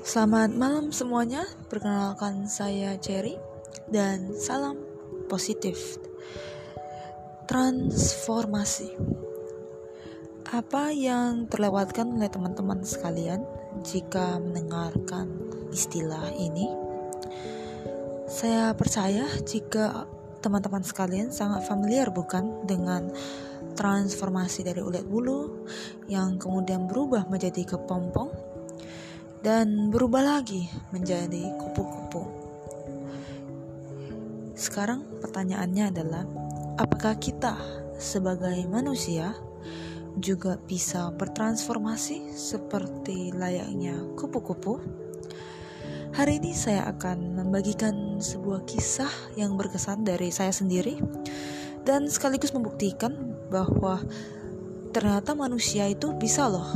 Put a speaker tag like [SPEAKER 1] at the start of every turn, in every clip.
[SPEAKER 1] Selamat malam semuanya, perkenalkan saya Cherry dan salam positif. Transformasi. Apa yang terlewatkan oleh teman-teman sekalian jika mendengarkan istilah ini? Saya percaya jika teman-teman sekalian sangat familiar bukan dengan transformasi dari ulat bulu yang kemudian berubah menjadi kepompong dan berubah lagi menjadi kupu-kupu. Sekarang pertanyaannya adalah apakah kita sebagai manusia juga bisa bertransformasi seperti layaknya kupu-kupu? Hari ini saya akan membagikan sebuah kisah yang berkesan dari saya sendiri dan sekaligus membuktikan bahwa ternyata manusia itu bisa loh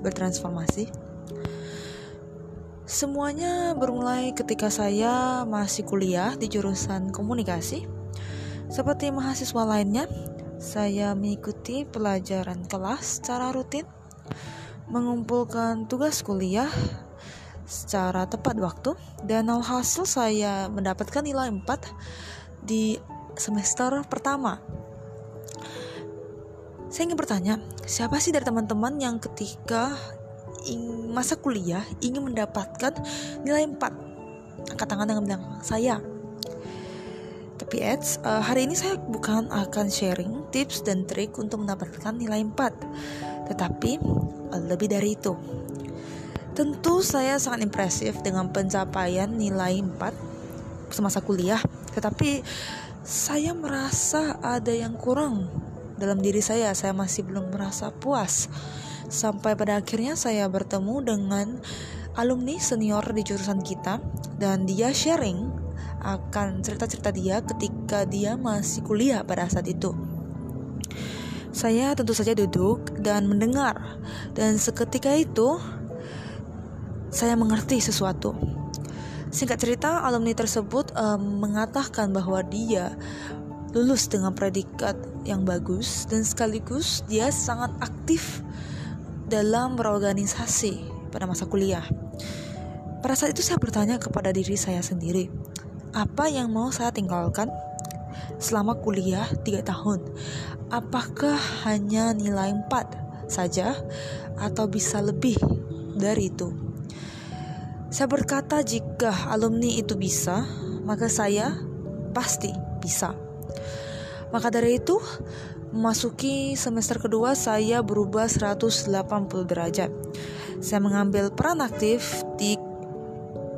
[SPEAKER 1] bertransformasi. Semuanya bermulai ketika saya masih kuliah di jurusan komunikasi. Seperti mahasiswa lainnya, saya mengikuti pelajaran kelas secara rutin, mengumpulkan tugas kuliah secara tepat waktu, dan alhasil saya mendapatkan nilai 4 di semester pertama. Saya ingin bertanya, siapa sih dari teman-teman yang ketika masa kuliah ingin mendapatkan nilai 4 angkat tangan dengan bilang saya. Tapi Eds, uh, hari ini saya bukan akan sharing tips dan trik untuk mendapatkan nilai 4 Tetapi uh, lebih dari itu. Tentu saya sangat impresif dengan pencapaian nilai 4 semasa kuliah. Tetapi saya merasa ada yang kurang dalam diri saya. Saya masih belum merasa puas sampai pada akhirnya saya bertemu dengan alumni senior di jurusan kita dan dia sharing akan cerita-cerita dia ketika dia masih kuliah pada saat itu. Saya tentu saja duduk dan mendengar dan seketika itu saya mengerti sesuatu. Singkat cerita, alumni tersebut um, mengatakan bahwa dia lulus dengan predikat yang bagus dan sekaligus dia sangat aktif dalam berorganisasi pada masa kuliah. Pada saat itu saya bertanya kepada diri saya sendiri, apa yang mau saya tinggalkan selama kuliah 3 tahun? Apakah hanya nilai 4 saja atau bisa lebih dari itu? Saya berkata jika alumni itu bisa, maka saya pasti bisa. Maka dari itu, Memasuki semester kedua saya berubah 180 derajat. Saya mengambil peran aktif di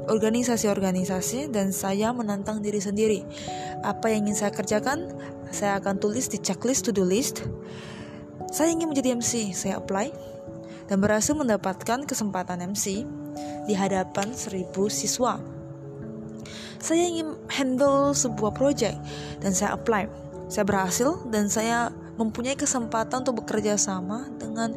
[SPEAKER 1] organisasi-organisasi dan saya menantang diri sendiri. Apa yang ingin saya kerjakan, saya akan tulis di checklist to-do list. Saya ingin menjadi MC, saya apply dan berhasil mendapatkan kesempatan MC di hadapan 1000 siswa. Saya ingin handle sebuah project dan saya apply. Saya berhasil dan saya mempunyai kesempatan untuk bekerja sama dengan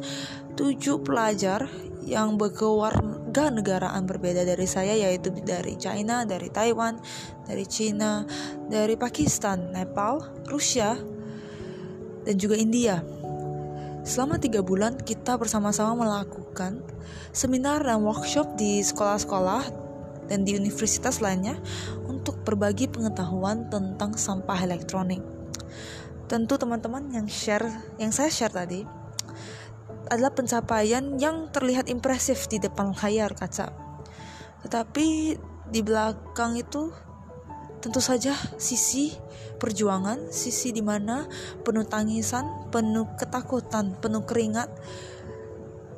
[SPEAKER 1] tujuh pelajar yang berkeluarga negaraan berbeda dari saya yaitu dari China, dari Taiwan, dari China, dari Pakistan, Nepal, Rusia, dan juga India. Selama tiga bulan kita bersama-sama melakukan seminar dan workshop di sekolah-sekolah dan di universitas lainnya untuk berbagi pengetahuan tentang sampah elektronik tentu teman-teman yang share yang saya share tadi adalah pencapaian yang terlihat impresif di depan layar kaca. Tetapi di belakang itu tentu saja sisi perjuangan, sisi di mana penuh tangisan, penuh ketakutan, penuh keringat,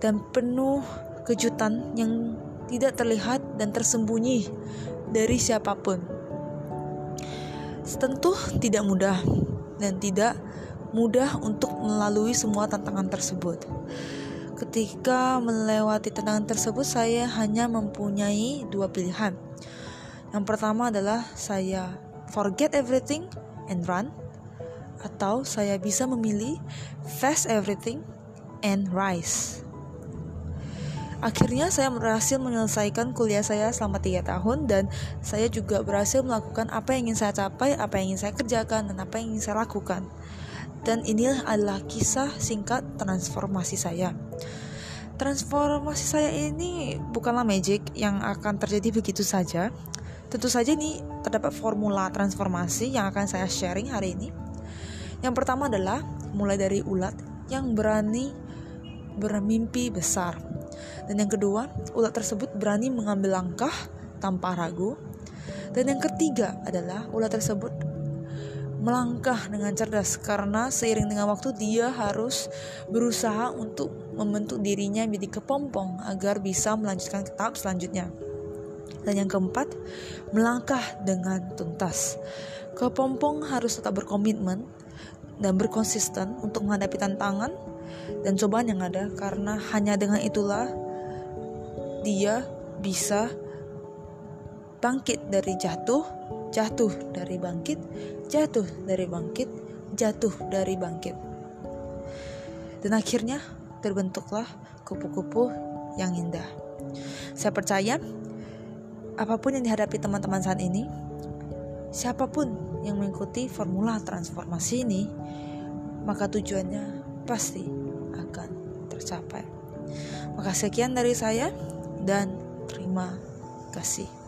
[SPEAKER 1] dan penuh kejutan yang tidak terlihat dan tersembunyi dari siapa pun. Tentu tidak mudah, dan tidak mudah untuk melalui semua tantangan tersebut. Ketika melewati tantangan tersebut, saya hanya mempunyai dua pilihan. Yang pertama adalah saya forget everything and run, atau saya bisa memilih face everything and rise. Akhirnya saya berhasil menyelesaikan kuliah saya selama 3 tahun dan saya juga berhasil melakukan apa yang ingin saya capai, apa yang ingin saya kerjakan, dan apa yang ingin saya lakukan. Dan inilah adalah kisah singkat transformasi saya. Transformasi saya ini bukanlah magic yang akan terjadi begitu saja. Tentu saja ini terdapat formula transformasi yang akan saya sharing hari ini. Yang pertama adalah mulai dari ulat yang berani bermimpi besar. Dan yang kedua, ulat tersebut berani mengambil langkah tanpa ragu. Dan yang ketiga adalah ulat tersebut melangkah dengan cerdas karena seiring dengan waktu dia harus berusaha untuk membentuk dirinya menjadi kepompong agar bisa melanjutkan ke tahap selanjutnya. Dan yang keempat, melangkah dengan tuntas. Kepompong harus tetap berkomitmen dan berkonsisten untuk menghadapi tantangan dan cobaan yang ada karena hanya dengan itulah dia bisa bangkit dari jatuh jatuh dari bangkit, jatuh dari bangkit, jatuh dari bangkit. Dan akhirnya terbentuklah kupu-kupu yang indah. Saya percaya apa pun yang dihadapi teman-teman saat ini, siapa pun yang mengikuti formula transformasi ini, maka tujuannya pasti akan tercapai. Maka sekian dari saya dan terima kasih.